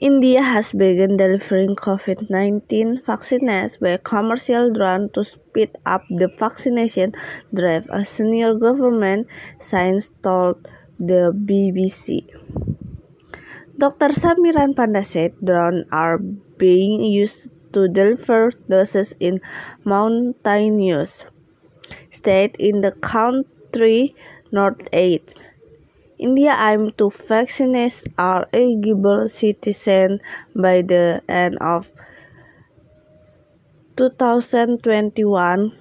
India has begun delivering COVID-19 vaccines by commercial drone to speed up the vaccination drive, a senior government scientist told the BBC. Dr. Samiran Panda said drones are being used to deliver doses in mountainous states in the country northeast. India aims to vaccinate all eligible citizens by the end of 2021,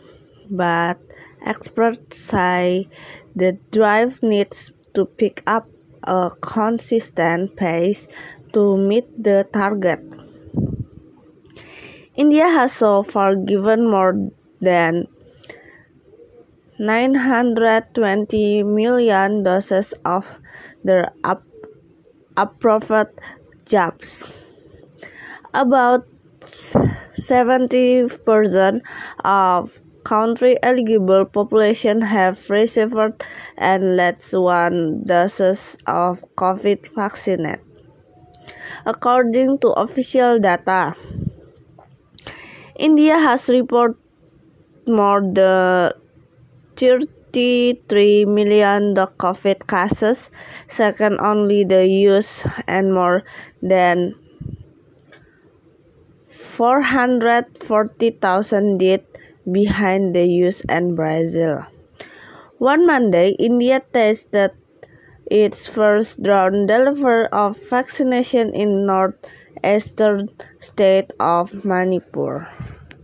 but experts say the drive needs to pick up a consistent pace to meet the target. India has so far given more than 920 million doses of their approved jabs. About 70% of country eligible population have received at least one dose of COVID vaccine. According to official data, India has reported more than 33 million COVID cases, second only the US, and more than 440,000 dead behind the US and Brazil. One Monday, India tested its first drone delivery of vaccination in northeastern state of Manipur.